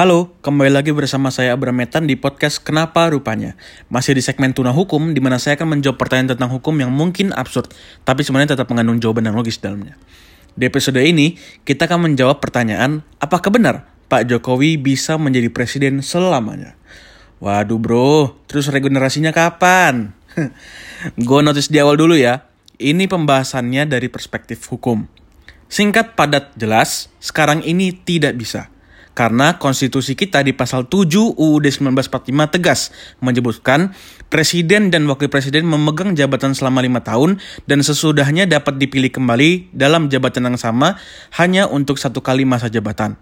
Halo, kembali lagi bersama saya Abraham Metan di podcast Kenapa Rupanya. Masih di segmen Tuna Hukum, di mana saya akan menjawab pertanyaan tentang hukum yang mungkin absurd, tapi sebenarnya tetap mengandung jawaban yang logis dalamnya. Di episode ini, kita akan menjawab pertanyaan, apakah benar Pak Jokowi bisa menjadi presiden selamanya? Waduh bro, terus regenerasinya kapan? Gue notice di awal dulu ya, ini pembahasannya dari perspektif hukum. Singkat, padat, jelas, sekarang ini tidak bisa karena konstitusi kita di pasal 7 UUD 1945 tegas menyebutkan presiden dan wakil presiden memegang jabatan selama lima tahun dan sesudahnya dapat dipilih kembali dalam jabatan yang sama hanya untuk satu kali masa jabatan.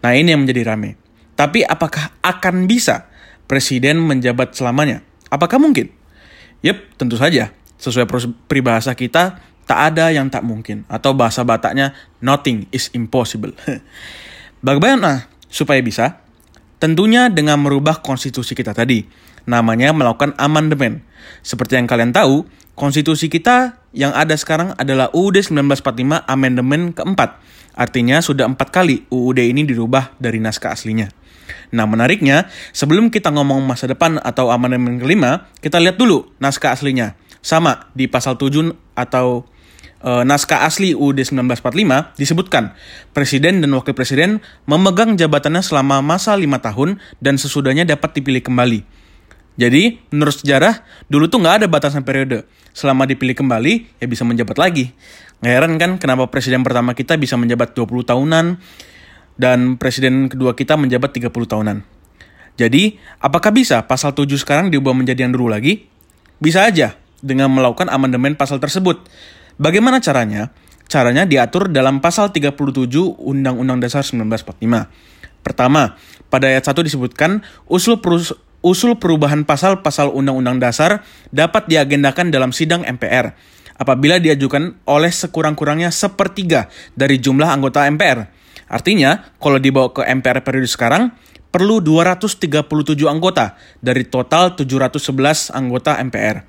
Nah ini yang menjadi rame. Tapi apakah akan bisa presiden menjabat selamanya? Apakah mungkin? Yep, tentu saja. Sesuai peribahasa kita, tak ada yang tak mungkin. Atau bahasa Bataknya, nothing is impossible. Bagaimana supaya bisa? Tentunya dengan merubah konstitusi kita tadi. Namanya melakukan amandemen. Seperti yang kalian tahu, konstitusi kita yang ada sekarang adalah UUD 1945 amandemen keempat. Artinya sudah empat kali UUD ini dirubah dari naskah aslinya. Nah menariknya, sebelum kita ngomong masa depan atau amandemen kelima, kita lihat dulu naskah aslinya. Sama, di pasal 7 atau e, naskah asli UUD 1945 disebutkan presiden dan wakil presiden memegang jabatannya selama masa lima tahun dan sesudahnya dapat dipilih kembali. Jadi, menurut sejarah, dulu tuh nggak ada batasan periode. Selama dipilih kembali, ya bisa menjabat lagi. Nggak heran kan kenapa presiden pertama kita bisa menjabat 20 tahunan, dan presiden kedua kita menjabat 30 tahunan. Jadi, apakah bisa pasal 7 sekarang diubah menjadi yang dulu lagi? Bisa aja, dengan melakukan amandemen pasal tersebut. Bagaimana caranya? Caranya diatur dalam pasal 37 Undang-Undang Dasar 1945. Pertama, pada ayat 1 disebutkan usul perus usul perubahan pasal-pasal Undang-Undang Dasar dapat diagendakan dalam sidang MPR apabila diajukan oleh sekurang-kurangnya sepertiga dari jumlah anggota MPR. Artinya, kalau dibawa ke MPR periode sekarang, perlu 237 anggota dari total 711 anggota MPR.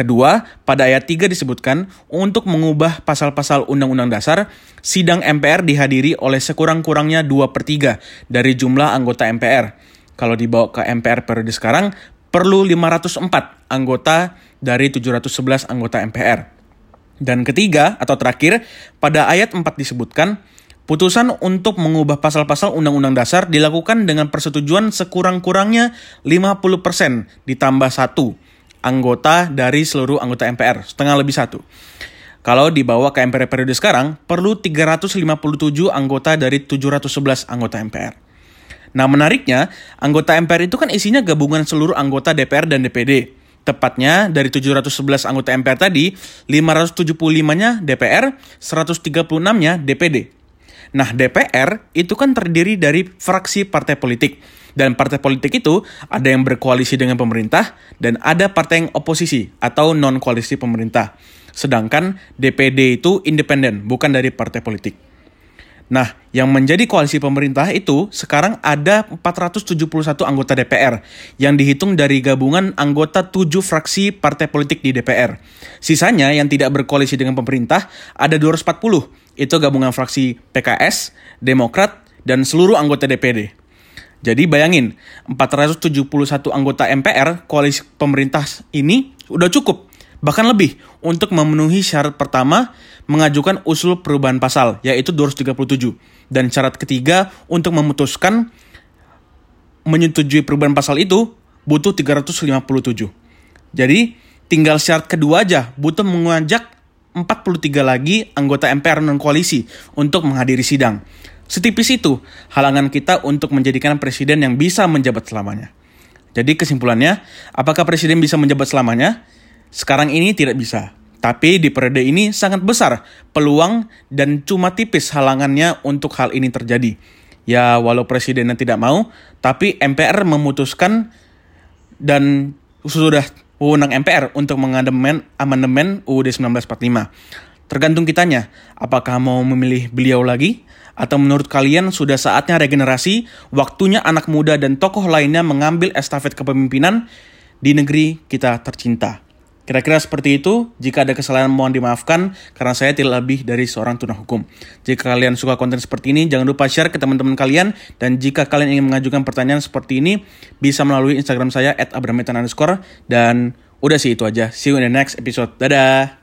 Kedua, pada ayat 3 disebutkan untuk mengubah pasal-pasal Undang-Undang Dasar, sidang MPR dihadiri oleh sekurang-kurangnya 2 per 3 dari jumlah anggota MPR. Kalau dibawa ke MPR periode sekarang, perlu 504 anggota dari 711 anggota MPR. Dan ketiga, atau terakhir, pada ayat 4 disebutkan, Putusan untuk mengubah pasal-pasal Undang-Undang Dasar dilakukan dengan persetujuan sekurang-kurangnya 50% ditambah satu anggota dari seluruh anggota MPR, setengah lebih satu. Kalau dibawa ke MPR periode sekarang, perlu 357 anggota dari 711 anggota MPR. Nah menariknya, anggota MPR itu kan isinya gabungan seluruh anggota DPR dan DPD. Tepatnya dari 711 anggota MPR tadi, 575-nya DPR, 136-nya DPD. Nah DPR itu kan terdiri dari fraksi partai politik dan partai politik itu ada yang berkoalisi dengan pemerintah dan ada partai yang oposisi atau non koalisi pemerintah. Sedangkan DPD itu independen, bukan dari partai politik. Nah, yang menjadi koalisi pemerintah itu sekarang ada 471 anggota DPR yang dihitung dari gabungan anggota 7 fraksi partai politik di DPR. Sisanya yang tidak berkoalisi dengan pemerintah ada 240. Itu gabungan fraksi PKS, Demokrat, dan seluruh anggota DPD. Jadi bayangin, 471 anggota MPR koalisi pemerintah ini udah cukup, bahkan lebih, untuk memenuhi syarat pertama mengajukan usul perubahan pasal, yaitu 237. Dan syarat ketiga untuk memutuskan menyetujui perubahan pasal itu butuh 357. Jadi tinggal syarat kedua aja, butuh mengajak 43 lagi anggota MPR non koalisi untuk menghadiri sidang. Setipis itu halangan kita untuk menjadikan presiden yang bisa menjabat selamanya. Jadi kesimpulannya, apakah presiden bisa menjabat selamanya? Sekarang ini tidak bisa. Tapi di periode ini sangat besar peluang dan cuma tipis halangannya untuk hal ini terjadi. Ya walau presidennya tidak mau, tapi MPR memutuskan dan sudah wewenang MPR untuk mengamandemen amandemen UUD 1945. Tergantung kitanya, apakah mau memilih beliau lagi atau menurut kalian sudah saatnya regenerasi, waktunya anak muda dan tokoh lainnya mengambil estafet kepemimpinan di negeri kita tercinta? Kira-kira seperti itu, jika ada kesalahan mohon dimaafkan karena saya tidak lebih dari seorang tuna hukum. Jika kalian suka konten seperti ini, jangan lupa share ke teman-teman kalian dan jika kalian ingin mengajukan pertanyaan seperti ini, bisa melalui Instagram saya @abrametan_underscore dan udah sih itu aja. See you in the next episode. Dadah.